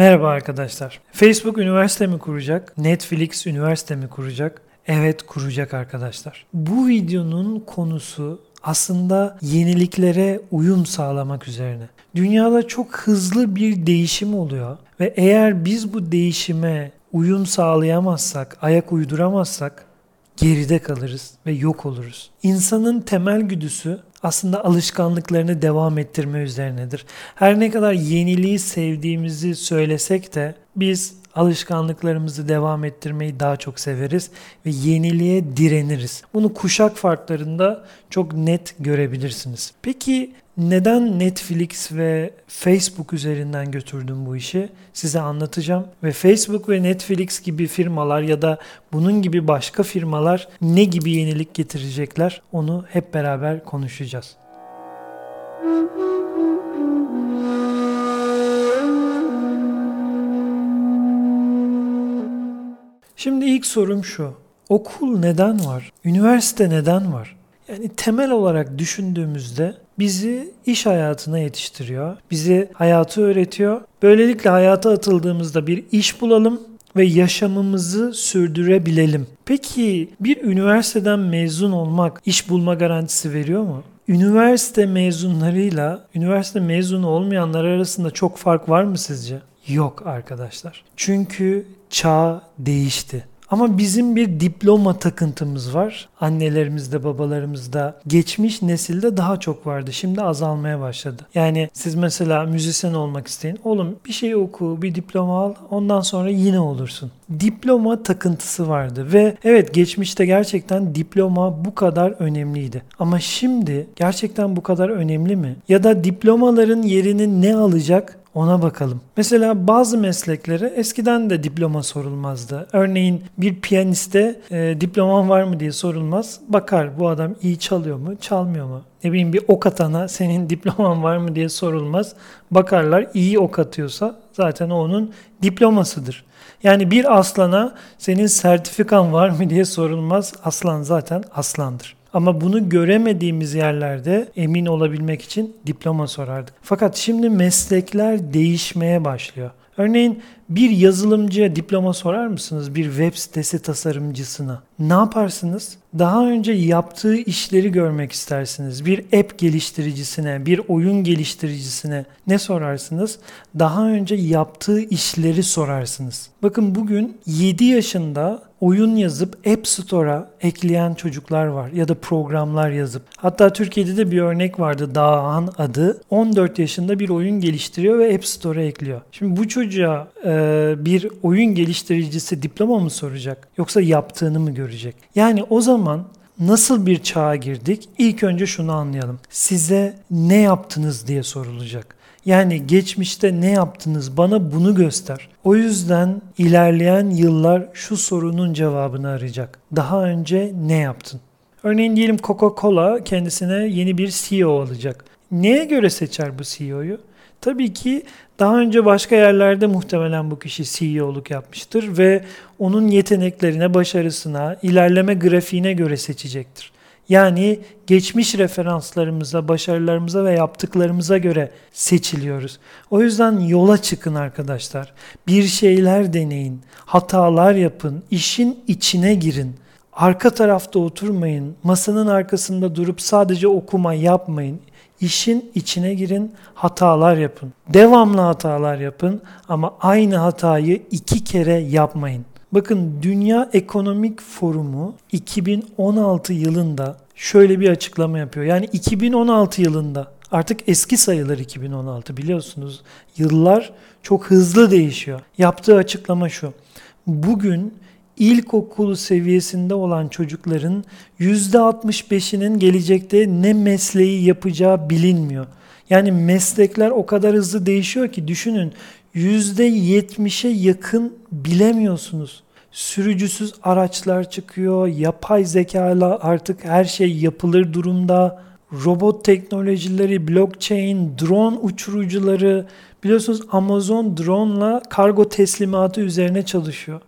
Merhaba arkadaşlar. Facebook üniversite mi kuracak? Netflix üniversite mi kuracak? Evet kuracak arkadaşlar. Bu videonun konusu aslında yeniliklere uyum sağlamak üzerine. Dünyada çok hızlı bir değişim oluyor ve eğer biz bu değişime uyum sağlayamazsak, ayak uyduramazsak geride kalırız ve yok oluruz. İnsanın temel güdüsü aslında alışkanlıklarını devam ettirme üzerinedir. Her ne kadar yeniliği sevdiğimizi söylesek de biz alışkanlıklarımızı devam ettirmeyi daha çok severiz ve yeniliğe direniriz. Bunu kuşak farklarında çok net görebilirsiniz. Peki neden Netflix ve Facebook üzerinden götürdüm bu işi? Size anlatacağım ve Facebook ve Netflix gibi firmalar ya da bunun gibi başka firmalar ne gibi yenilik getirecekler onu hep beraber konuşacağız. Şimdi ilk sorum şu. Okul neden var? Üniversite neden var? Yani temel olarak düşündüğümüzde bizi iş hayatına yetiştiriyor. Bizi hayatı öğretiyor. Böylelikle hayata atıldığımızda bir iş bulalım ve yaşamımızı sürdürebilelim. Peki bir üniversiteden mezun olmak iş bulma garantisi veriyor mu? Üniversite mezunlarıyla üniversite mezunu olmayanlar arasında çok fark var mı sizce? Yok arkadaşlar. Çünkü çağ değişti. Ama bizim bir diploma takıntımız var. Annelerimizde, babalarımızda, geçmiş nesilde daha çok vardı. Şimdi azalmaya başladı. Yani siz mesela müzisyen olmak isteyin. Oğlum bir şey oku, bir diploma al. Ondan sonra yine olursun. Diploma takıntısı vardı ve evet geçmişte gerçekten diploma bu kadar önemliydi. Ama şimdi gerçekten bu kadar önemli mi? Ya da diplomaların yerini ne alacak? Ona bakalım. Mesela bazı mesleklere eskiden de diploma sorulmazdı. Örneğin bir piyaniste e, diploman var mı diye sorulmaz. Bakar bu adam iyi çalıyor mu, çalmıyor mu? Ne bileyim bir ok atana senin diploman var mı diye sorulmaz. Bakarlar iyi ok atıyorsa zaten onun diplomasıdır. Yani bir aslana senin sertifikan var mı diye sorulmaz. Aslan zaten aslandır. Ama bunu göremediğimiz yerlerde emin olabilmek için diploma sorardık. Fakat şimdi meslekler değişmeye başlıyor. Örneğin bir yazılımcıya diploma sorar mısınız? Bir web sitesi tasarımcısına. Ne yaparsınız? Daha önce yaptığı işleri görmek istersiniz. Bir app geliştiricisine, bir oyun geliştiricisine ne sorarsınız? Daha önce yaptığı işleri sorarsınız. Bakın bugün 7 yaşında oyun yazıp App Store'a ekleyen çocuklar var ya da programlar yazıp. Hatta Türkiye'de de bir örnek vardı Dağhan adı. 14 yaşında bir oyun geliştiriyor ve App Store'a ekliyor. Şimdi bu çocuğa e, bir oyun geliştiricisi diploma mı soracak yoksa yaptığını mı görecek? Yani o zaman nasıl bir çağa girdik? İlk önce şunu anlayalım. Size ne yaptınız diye sorulacak. Yani geçmişte ne yaptınız bana bunu göster. O yüzden ilerleyen yıllar şu sorunun cevabını arayacak. Daha önce ne yaptın? Örneğin diyelim Coca-Cola kendisine yeni bir CEO alacak. Neye göre seçer bu CEO'yu? Tabii ki daha önce başka yerlerde muhtemelen bu kişi CEO'luk yapmıştır ve onun yeteneklerine, başarısına, ilerleme grafiğine göre seçecektir. Yani geçmiş referanslarımıza, başarılarımıza ve yaptıklarımıza göre seçiliyoruz. O yüzden yola çıkın arkadaşlar. Bir şeyler deneyin, hatalar yapın, işin içine girin. Arka tarafta oturmayın, masanın arkasında durup sadece okuma yapmayın. İşin içine girin, hatalar yapın. Devamlı hatalar yapın ama aynı hatayı iki kere yapmayın. Bakın Dünya Ekonomik Forumu 2016 yılında şöyle bir açıklama yapıyor. Yani 2016 yılında artık eski sayılır 2016 biliyorsunuz. Yıllar çok hızlı değişiyor. Yaptığı açıklama şu. Bugün ilkokul seviyesinde olan çocukların %65'inin gelecekte ne mesleği yapacağı bilinmiyor. Yani meslekler o kadar hızlı değişiyor ki düşünün %70'e yakın bilemiyorsunuz. Sürücüsüz araçlar çıkıyor, yapay zekayla artık her şey yapılır durumda. Robot teknolojileri, blockchain, drone uçurucuları, biliyorsunuz Amazon drone'la kargo teslimatı üzerine çalışıyor.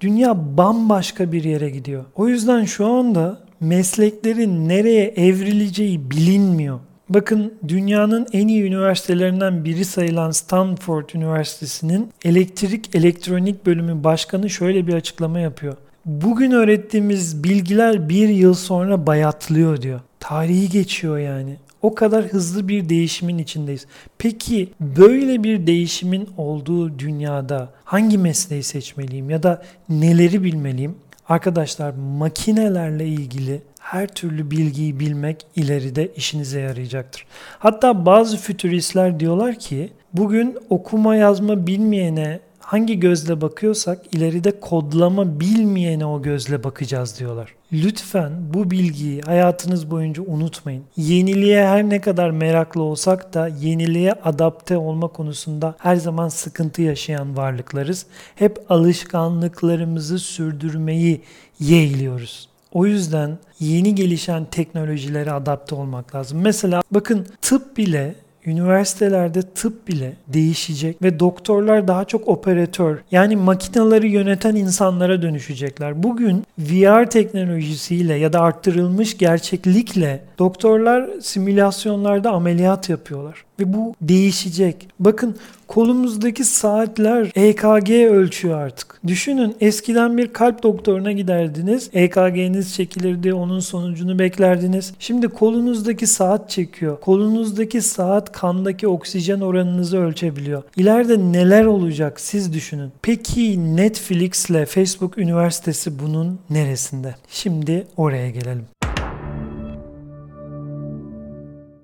Dünya bambaşka bir yere gidiyor. O yüzden şu anda mesleklerin nereye evrileceği bilinmiyor. Bakın dünyanın en iyi üniversitelerinden biri sayılan Stanford Üniversitesi'nin elektrik elektronik bölümü başkanı şöyle bir açıklama yapıyor. Bugün öğrettiğimiz bilgiler bir yıl sonra bayatlıyor diyor. Tarihi geçiyor yani. O kadar hızlı bir değişimin içindeyiz. Peki böyle bir değişimin olduğu dünyada hangi mesleği seçmeliyim ya da neleri bilmeliyim? Arkadaşlar makinelerle ilgili her türlü bilgiyi bilmek ileride işinize yarayacaktır. Hatta bazı fütüristler diyorlar ki bugün okuma yazma bilmeyene hangi gözle bakıyorsak ileride kodlama bilmeyene o gözle bakacağız diyorlar. Lütfen bu bilgiyi hayatınız boyunca unutmayın. Yeniliğe her ne kadar meraklı olsak da yeniliğe adapte olma konusunda her zaman sıkıntı yaşayan varlıklarız. Hep alışkanlıklarımızı sürdürmeyi yeğliyoruz. O yüzden yeni gelişen teknolojilere adapte olmak lazım. Mesela bakın tıp bile üniversitelerde tıp bile değişecek ve doktorlar daha çok operatör yani makinaları yöneten insanlara dönüşecekler. Bugün VR teknolojisiyle ya da arttırılmış gerçeklikle doktorlar simülasyonlarda ameliyat yapıyorlar ve bu değişecek. Bakın kolumuzdaki saatler EKG ölçüyor artık. Düşünün eskiden bir kalp doktoruna giderdiniz. EKG'niz çekilirdi, onun sonucunu beklerdiniz. Şimdi kolunuzdaki saat çekiyor. Kolunuzdaki saat kandaki oksijen oranınızı ölçebiliyor. İleride neler olacak siz düşünün. Peki Netflix ile Facebook Üniversitesi bunun neresinde? Şimdi oraya gelelim.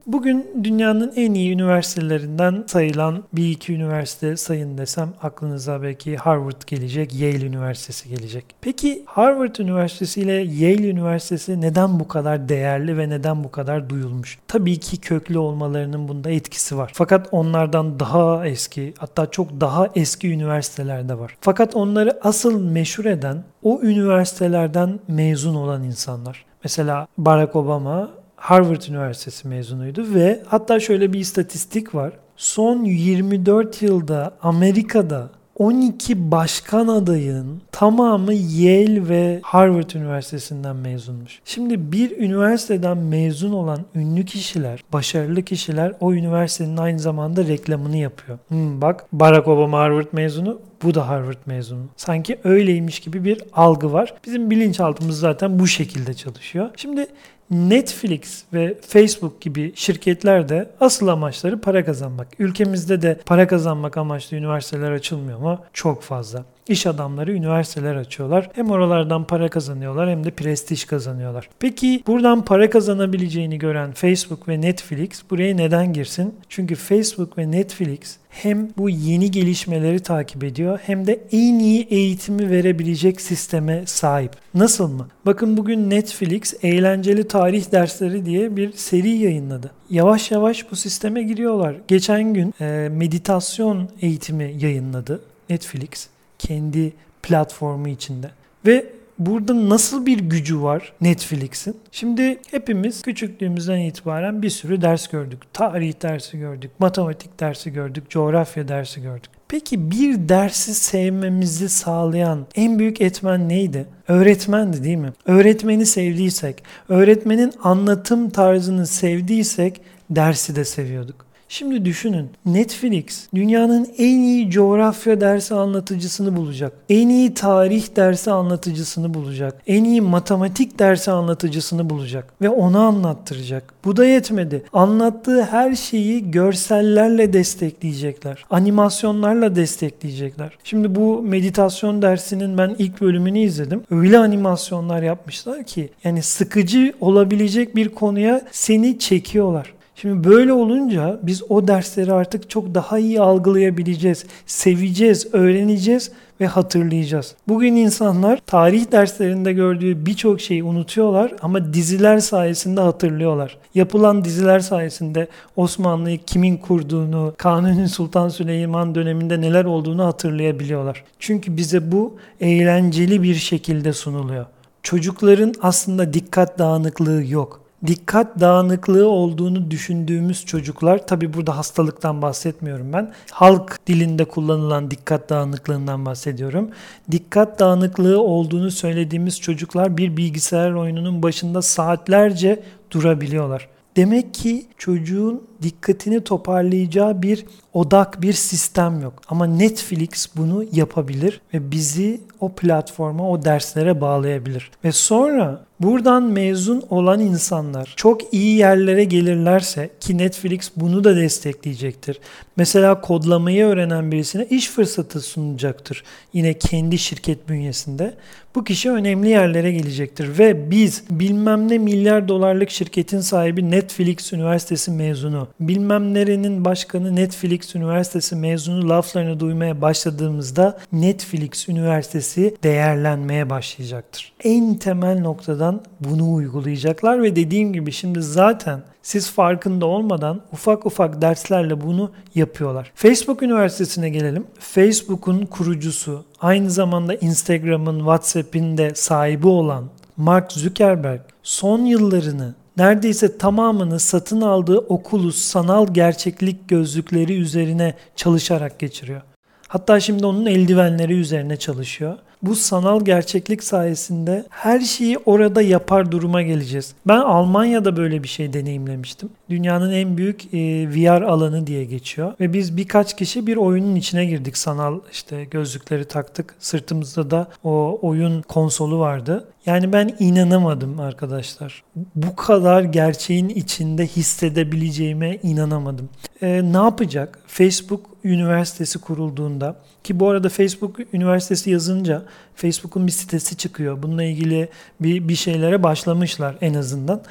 Bugün dünyanın en iyi üniversitelerinden sayılan bir iki üniversite sayın desem aklınıza belki Harvard gelecek, Yale Üniversitesi gelecek. Peki Harvard Üniversitesi ile Yale Üniversitesi neden bu kadar değerli ve neden bu kadar duyulmuş? Tabii ki köklü olmalarının bunda etkisi var. Fakat onlardan daha eski, hatta çok daha eski üniversiteler de var. Fakat onları asıl meşhur eden o üniversitelerden mezun olan insanlar. Mesela Barack Obama Harvard Üniversitesi mezunuydu ve hatta şöyle bir istatistik var. Son 24 yılda Amerika'da 12 başkan adayın tamamı Yale ve Harvard Üniversitesi'nden mezunmuş. Şimdi bir üniversiteden mezun olan ünlü kişiler, başarılı kişiler o üniversitenin aynı zamanda reklamını yapıyor. Hmm, bak Barack Obama Harvard mezunu, bu da Harvard mezunu. Sanki öyleymiş gibi bir algı var. Bizim bilinçaltımız zaten bu şekilde çalışıyor. Şimdi Netflix ve Facebook gibi şirketler de asıl amaçları para kazanmak. Ülkemizde de para kazanmak amaçlı üniversiteler açılmıyor ama çok fazla. İş adamları üniversiteler açıyorlar. Hem oralardan para kazanıyorlar hem de prestij kazanıyorlar. Peki buradan para kazanabileceğini gören Facebook ve Netflix buraya neden girsin? Çünkü Facebook ve Netflix hem bu yeni gelişmeleri takip ediyor hem de en iyi eğitimi verebilecek sisteme sahip. Nasıl mı? Bakın bugün Netflix eğlenceli tarih dersleri diye bir seri yayınladı. Yavaş yavaş bu sisteme giriyorlar. Geçen gün e, meditasyon eğitimi yayınladı Netflix kendi platformu içinde. Ve burada nasıl bir gücü var Netflix'in? Şimdi hepimiz küçüklüğümüzden itibaren bir sürü ders gördük. Tarih dersi gördük, matematik dersi gördük, coğrafya dersi gördük. Peki bir dersi sevmemizi sağlayan en büyük etmen neydi? Öğretmendi değil mi? Öğretmeni sevdiysek, öğretmenin anlatım tarzını sevdiysek dersi de seviyorduk. Şimdi düşünün Netflix dünyanın en iyi coğrafya dersi anlatıcısını bulacak. En iyi tarih dersi anlatıcısını bulacak. En iyi matematik dersi anlatıcısını bulacak ve onu anlattıracak. Bu da yetmedi. Anlattığı her şeyi görsellerle destekleyecekler. Animasyonlarla destekleyecekler. Şimdi bu meditasyon dersinin ben ilk bölümünü izledim. Öyle animasyonlar yapmışlar ki yani sıkıcı olabilecek bir konuya seni çekiyorlar. Şimdi böyle olunca biz o dersleri artık çok daha iyi algılayabileceğiz, seveceğiz, öğreneceğiz ve hatırlayacağız. Bugün insanlar tarih derslerinde gördüğü birçok şeyi unutuyorlar ama diziler sayesinde hatırlıyorlar. Yapılan diziler sayesinde Osmanlı'yı kimin kurduğunu, Kanuni Sultan Süleyman döneminde neler olduğunu hatırlayabiliyorlar. Çünkü bize bu eğlenceli bir şekilde sunuluyor. Çocukların aslında dikkat dağınıklığı yok dikkat dağınıklığı olduğunu düşündüğümüz çocuklar, tabi burada hastalıktan bahsetmiyorum ben, halk dilinde kullanılan dikkat dağınıklığından bahsediyorum. Dikkat dağınıklığı olduğunu söylediğimiz çocuklar bir bilgisayar oyununun başında saatlerce durabiliyorlar. Demek ki çocuğun dikkatini toparlayacağı bir odak, bir sistem yok. Ama Netflix bunu yapabilir ve bizi o platforma, o derslere bağlayabilir. Ve sonra buradan mezun olan insanlar çok iyi yerlere gelirlerse ki Netflix bunu da destekleyecektir. Mesela kodlamayı öğrenen birisine iş fırsatı sunacaktır. Yine kendi şirket bünyesinde. Bu kişi önemli yerlere gelecektir ve biz bilmem ne milyar dolarlık şirketin sahibi Netflix Üniversitesi mezunu, bilmem nerenin başkanı Netflix Üniversitesi mezunu laflarını duymaya başladığımızda Netflix Üniversitesi değerlenmeye başlayacaktır. En temel noktadan bunu uygulayacaklar ve dediğim gibi şimdi zaten siz farkında olmadan ufak ufak derslerle bunu yapıyorlar. Facebook Üniversitesi'ne gelelim. Facebook'un kurucusu, aynı zamanda Instagram'ın, WhatsApp'in de sahibi olan Mark Zuckerberg son yıllarını neredeyse tamamını satın aldığı Oculus sanal gerçeklik gözlükleri üzerine çalışarak geçiriyor. Hatta şimdi onun eldivenleri üzerine çalışıyor. Bu sanal gerçeklik sayesinde her şeyi orada yapar duruma geleceğiz. Ben Almanya'da böyle bir şey deneyimlemiştim. Dünyanın en büyük e, VR alanı diye geçiyor. Ve biz birkaç kişi bir oyunun içine girdik. Sanal işte gözlükleri taktık. Sırtımızda da o oyun konsolu vardı. Yani ben inanamadım arkadaşlar. Bu kadar gerçeğin içinde hissedebileceğime inanamadım. Ee, ne yapacak? Facebook Üniversitesi kurulduğunda ki bu arada Facebook Üniversitesi yazınca Facebook'un bir sitesi çıkıyor. Bununla ilgili bir, bir şeylere başlamışlar en azından.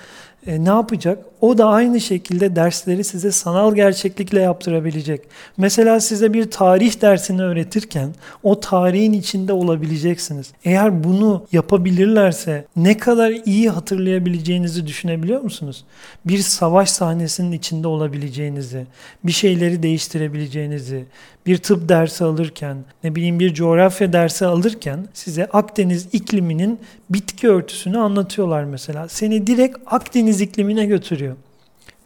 E, ne yapacak? O da aynı şekilde dersleri size sanal gerçeklikle yaptırabilecek. Mesela size bir tarih dersini öğretirken o tarihin içinde olabileceksiniz. Eğer bunu yapabilirlerse ne kadar iyi hatırlayabileceğinizi düşünebiliyor musunuz? Bir savaş sahnesinin içinde olabileceğinizi, bir şeyleri değiştirebileceğinizi, bir tıp dersi alırken, ne bileyim bir coğrafya dersi alırken size Akdeniz ikliminin bitki örtüsünü anlatıyorlar mesela. Seni direkt Akdeniz iklimine götürüyor.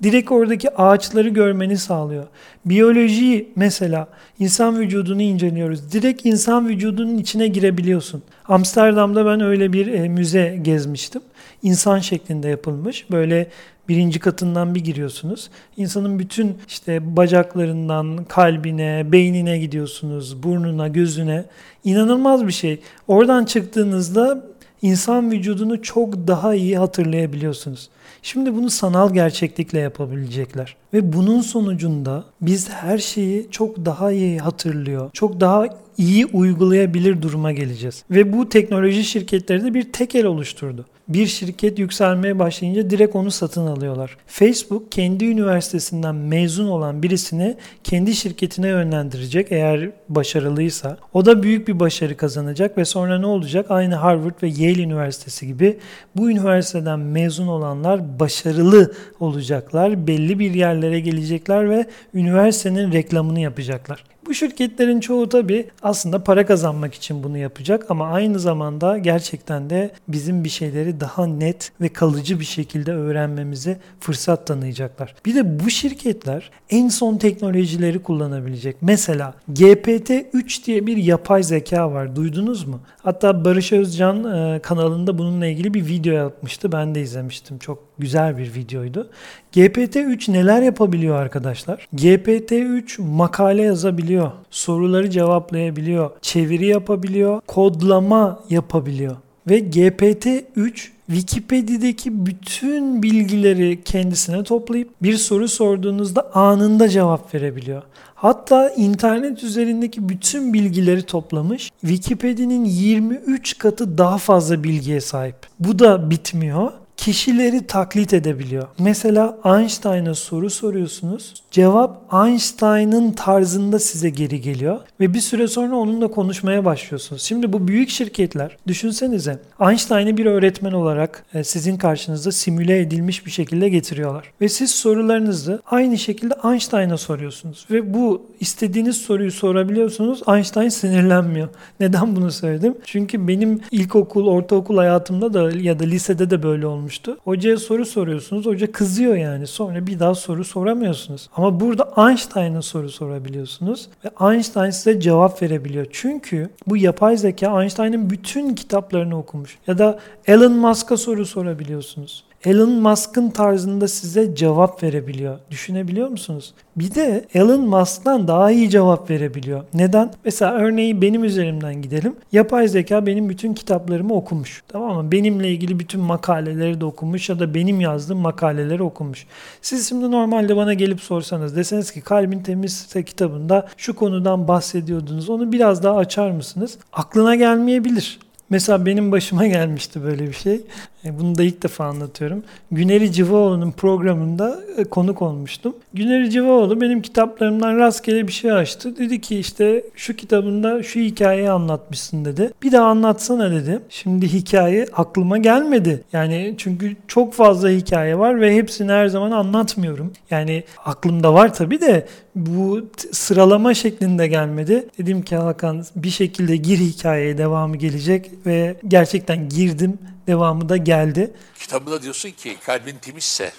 Direkt oradaki ağaçları görmeni sağlıyor. Biyolojiyi mesela insan vücudunu inceliyoruz. Direkt insan vücudunun içine girebiliyorsun. Amsterdam'da ben öyle bir e, müze gezmiştim. İnsan şeklinde yapılmış. Böyle birinci katından bir giriyorsunuz. İnsanın bütün işte bacaklarından kalbine, beynine gidiyorsunuz, burnuna, gözüne. İnanılmaz bir şey. Oradan çıktığınızda insan vücudunu çok daha iyi hatırlayabiliyorsunuz. Şimdi bunu sanal gerçeklikle yapabilecekler. Ve bunun sonucunda biz her şeyi çok daha iyi hatırlıyor, çok daha iyi uygulayabilir duruma geleceğiz. Ve bu teknoloji şirketleri de bir tekel oluşturdu bir şirket yükselmeye başlayınca direkt onu satın alıyorlar. Facebook kendi üniversitesinden mezun olan birisini kendi şirketine yönlendirecek eğer başarılıysa. O da büyük bir başarı kazanacak ve sonra ne olacak? Aynı Harvard ve Yale Üniversitesi gibi bu üniversiteden mezun olanlar başarılı olacaklar. Belli bir yerlere gelecekler ve üniversitenin reklamını yapacaklar. Bu şirketlerin çoğu tabi aslında para kazanmak için bunu yapacak ama aynı zamanda gerçekten de bizim bir şeyleri daha net ve kalıcı bir şekilde öğrenmemize fırsat tanıyacaklar. Bir de bu şirketler en son teknolojileri kullanabilecek. Mesela GPT-3 diye bir yapay zeka var. Duydunuz mu? Hatta Barış Özcan e, kanalında bununla ilgili bir video yapmıştı. Ben de izlemiştim. Çok güzel bir videoydu. GPT-3 neler yapabiliyor arkadaşlar? GPT-3 makale yazabiliyor, soruları cevaplayabiliyor, çeviri yapabiliyor, kodlama yapabiliyor. Ve GPT-3 Wikipedia'daki bütün bilgileri kendisine toplayıp bir soru sorduğunuzda anında cevap verebiliyor. Hatta internet üzerindeki bütün bilgileri toplamış. Wikipedia'nın 23 katı daha fazla bilgiye sahip. Bu da bitmiyor kişileri taklit edebiliyor. Mesela Einstein'a soru soruyorsunuz. Cevap Einstein'ın tarzında size geri geliyor ve bir süre sonra onunla konuşmaya başlıyorsunuz. Şimdi bu büyük şirketler düşünsenize Einstein'ı bir öğretmen olarak e, sizin karşınızda simüle edilmiş bir şekilde getiriyorlar. Ve siz sorularınızı aynı şekilde Einstein'a soruyorsunuz ve bu istediğiniz soruyu sorabiliyorsunuz. Einstein sinirlenmiyor. Neden bunu söyledim? Çünkü benim ilkokul, ortaokul hayatımda da ya da lisede de böyle olmuş olmuştu. Hocaya soru soruyorsunuz. Hoca kızıyor yani. Sonra bir daha soru soramıyorsunuz. Ama burada Einstein'a soru sorabiliyorsunuz. Ve Einstein size cevap verebiliyor. Çünkü bu yapay zeka Einstein'ın bütün kitaplarını okumuş. Ya da Elon Musk'a soru sorabiliyorsunuz. Elon Musk'ın tarzında size cevap verebiliyor. Düşünebiliyor musunuz? Bir de Elon Musk'tan daha iyi cevap verebiliyor. Neden? Mesela örneği benim üzerimden gidelim. Yapay zeka benim bütün kitaplarımı okumuş. Tamam mı? Benimle ilgili bütün makaleleri de okumuş ya da benim yazdığım makaleleri okumuş. Siz şimdi normalde bana gelip sorsanız deseniz ki Kalbin Temizse kitabında şu konudan bahsediyordunuz. Onu biraz daha açar mısınız? Aklına gelmeyebilir. Mesela benim başıma gelmişti böyle bir şey. E, bunu da ilk defa anlatıyorum. Güneri Civaoğlu'nun programında e, konuk olmuştum. Güneri Civaoğlu benim kitaplarımdan rastgele bir şey açtı. Dedi ki işte şu kitabında şu hikayeyi anlatmışsın dedi. Bir daha anlatsana dedi. Şimdi hikaye aklıma gelmedi. Yani çünkü çok fazla hikaye var ve hepsini her zaman anlatmıyorum. Yani aklımda var tabii de bu sıralama şeklinde gelmedi. Dedim ki Hakan bir şekilde gir hikayeye devamı gelecek ve gerçekten girdim devamı da geldi. Kitabında diyorsun ki kalbin temizse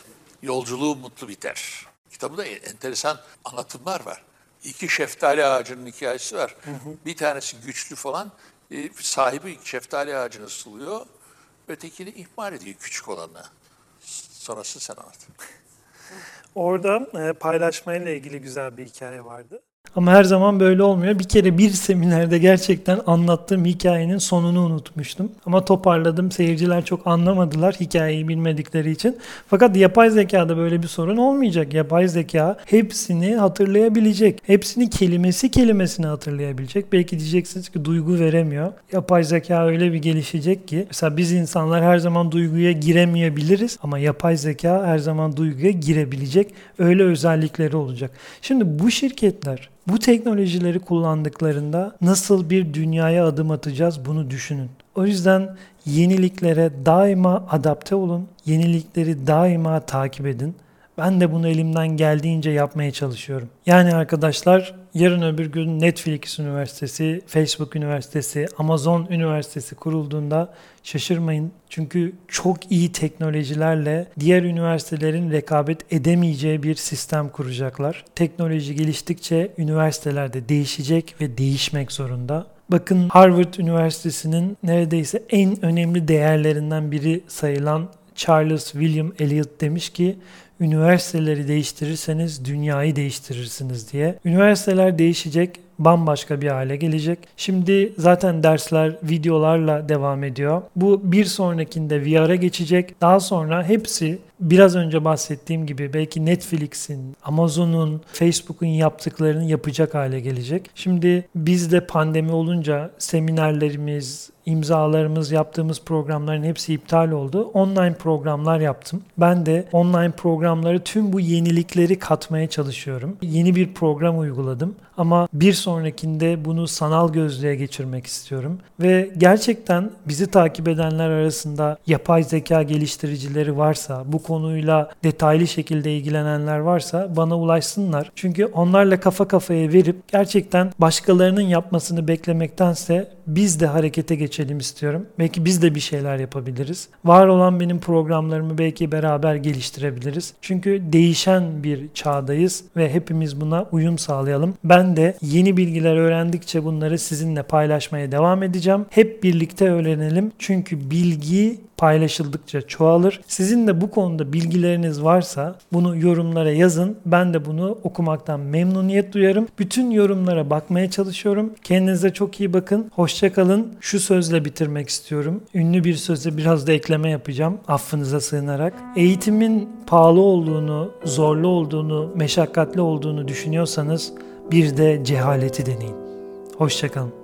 yolculuğu mutlu biter. Kitabında enteresan anlatımlar var. İki şeftali ağacının hikayesi var. Hı hı. Bir tanesi güçlü falan. E, sahibi şeftali ağacını suluyor. Ötekini ihmal ediyor küçük olanı. Sonrası sen anlat. Orada e, paylaşmayla ilgili güzel bir hikaye vardı. Ama her zaman böyle olmuyor. Bir kere bir seminerde gerçekten anlattığım hikayenin sonunu unutmuştum. Ama toparladım. Seyirciler çok anlamadılar hikayeyi bilmedikleri için. Fakat yapay zekada böyle bir sorun olmayacak. Yapay zeka hepsini hatırlayabilecek. Hepsini kelimesi kelimesine hatırlayabilecek. Belki diyeceksiniz ki duygu veremiyor. Yapay zeka öyle bir gelişecek ki mesela biz insanlar her zaman duyguya giremeyebiliriz ama yapay zeka her zaman duyguya girebilecek. Öyle özellikleri olacak. Şimdi bu şirketler bu teknolojileri kullandıklarında nasıl bir dünyaya adım atacağız bunu düşünün. O yüzden yeniliklere daima adapte olun. Yenilikleri daima takip edin. Ben de bunu elimden geldiğince yapmaya çalışıyorum. Yani arkadaşlar yarın öbür gün Netflix Üniversitesi, Facebook Üniversitesi, Amazon Üniversitesi kurulduğunda şaşırmayın. Çünkü çok iyi teknolojilerle diğer üniversitelerin rekabet edemeyeceği bir sistem kuracaklar. Teknoloji geliştikçe üniversiteler de değişecek ve değişmek zorunda. Bakın Harvard Üniversitesi'nin neredeyse en önemli değerlerinden biri sayılan Charles William Eliot demiş ki üniversiteleri değiştirirseniz dünyayı değiştirirsiniz diye. Üniversiteler değişecek, bambaşka bir hale gelecek. Şimdi zaten dersler videolarla devam ediyor. Bu bir sonrakinde VR'a geçecek. Daha sonra hepsi biraz önce bahsettiğim gibi belki Netflix'in, Amazon'un, Facebook'un yaptıklarını yapacak hale gelecek. Şimdi bizde pandemi olunca seminerlerimiz, imzalarımız, yaptığımız programların hepsi iptal oldu. Online programlar yaptım. Ben de online programları tüm bu yenilikleri katmaya çalışıyorum. Yeni bir program uyguladım ama bir sonrakinde bunu sanal gözlüğe geçirmek istiyorum. Ve gerçekten bizi takip edenler arasında yapay zeka geliştiricileri varsa, bu konuyla detaylı şekilde ilgilenenler varsa bana ulaşsınlar. Çünkü onlarla kafa kafaya verip gerçekten başkalarının yapmasını beklemektense biz de harekete geçelim istiyorum. Belki biz de bir şeyler yapabiliriz. Var olan benim programlarımı belki beraber geliştirebiliriz. Çünkü değişen bir çağdayız ve hepimiz buna uyum sağlayalım. Ben de yeni bilgiler öğrendikçe bunları sizinle paylaşmaya devam edeceğim. Hep birlikte öğrenelim. Çünkü bilgi paylaşıldıkça çoğalır. Sizin de bu konuda bilgileriniz varsa bunu yorumlara yazın. Ben de bunu okumaktan memnuniyet duyarım. Bütün yorumlara bakmaya çalışıyorum. Kendinize çok iyi bakın. Hoşçakalın. Şu sözle bitirmek istiyorum. Ünlü bir sözle biraz da ekleme yapacağım. Affınıza sığınarak. Eğitimin pahalı olduğunu, zorlu olduğunu, meşakkatli olduğunu düşünüyorsanız bir de cehaleti deneyin. Hoşçakalın.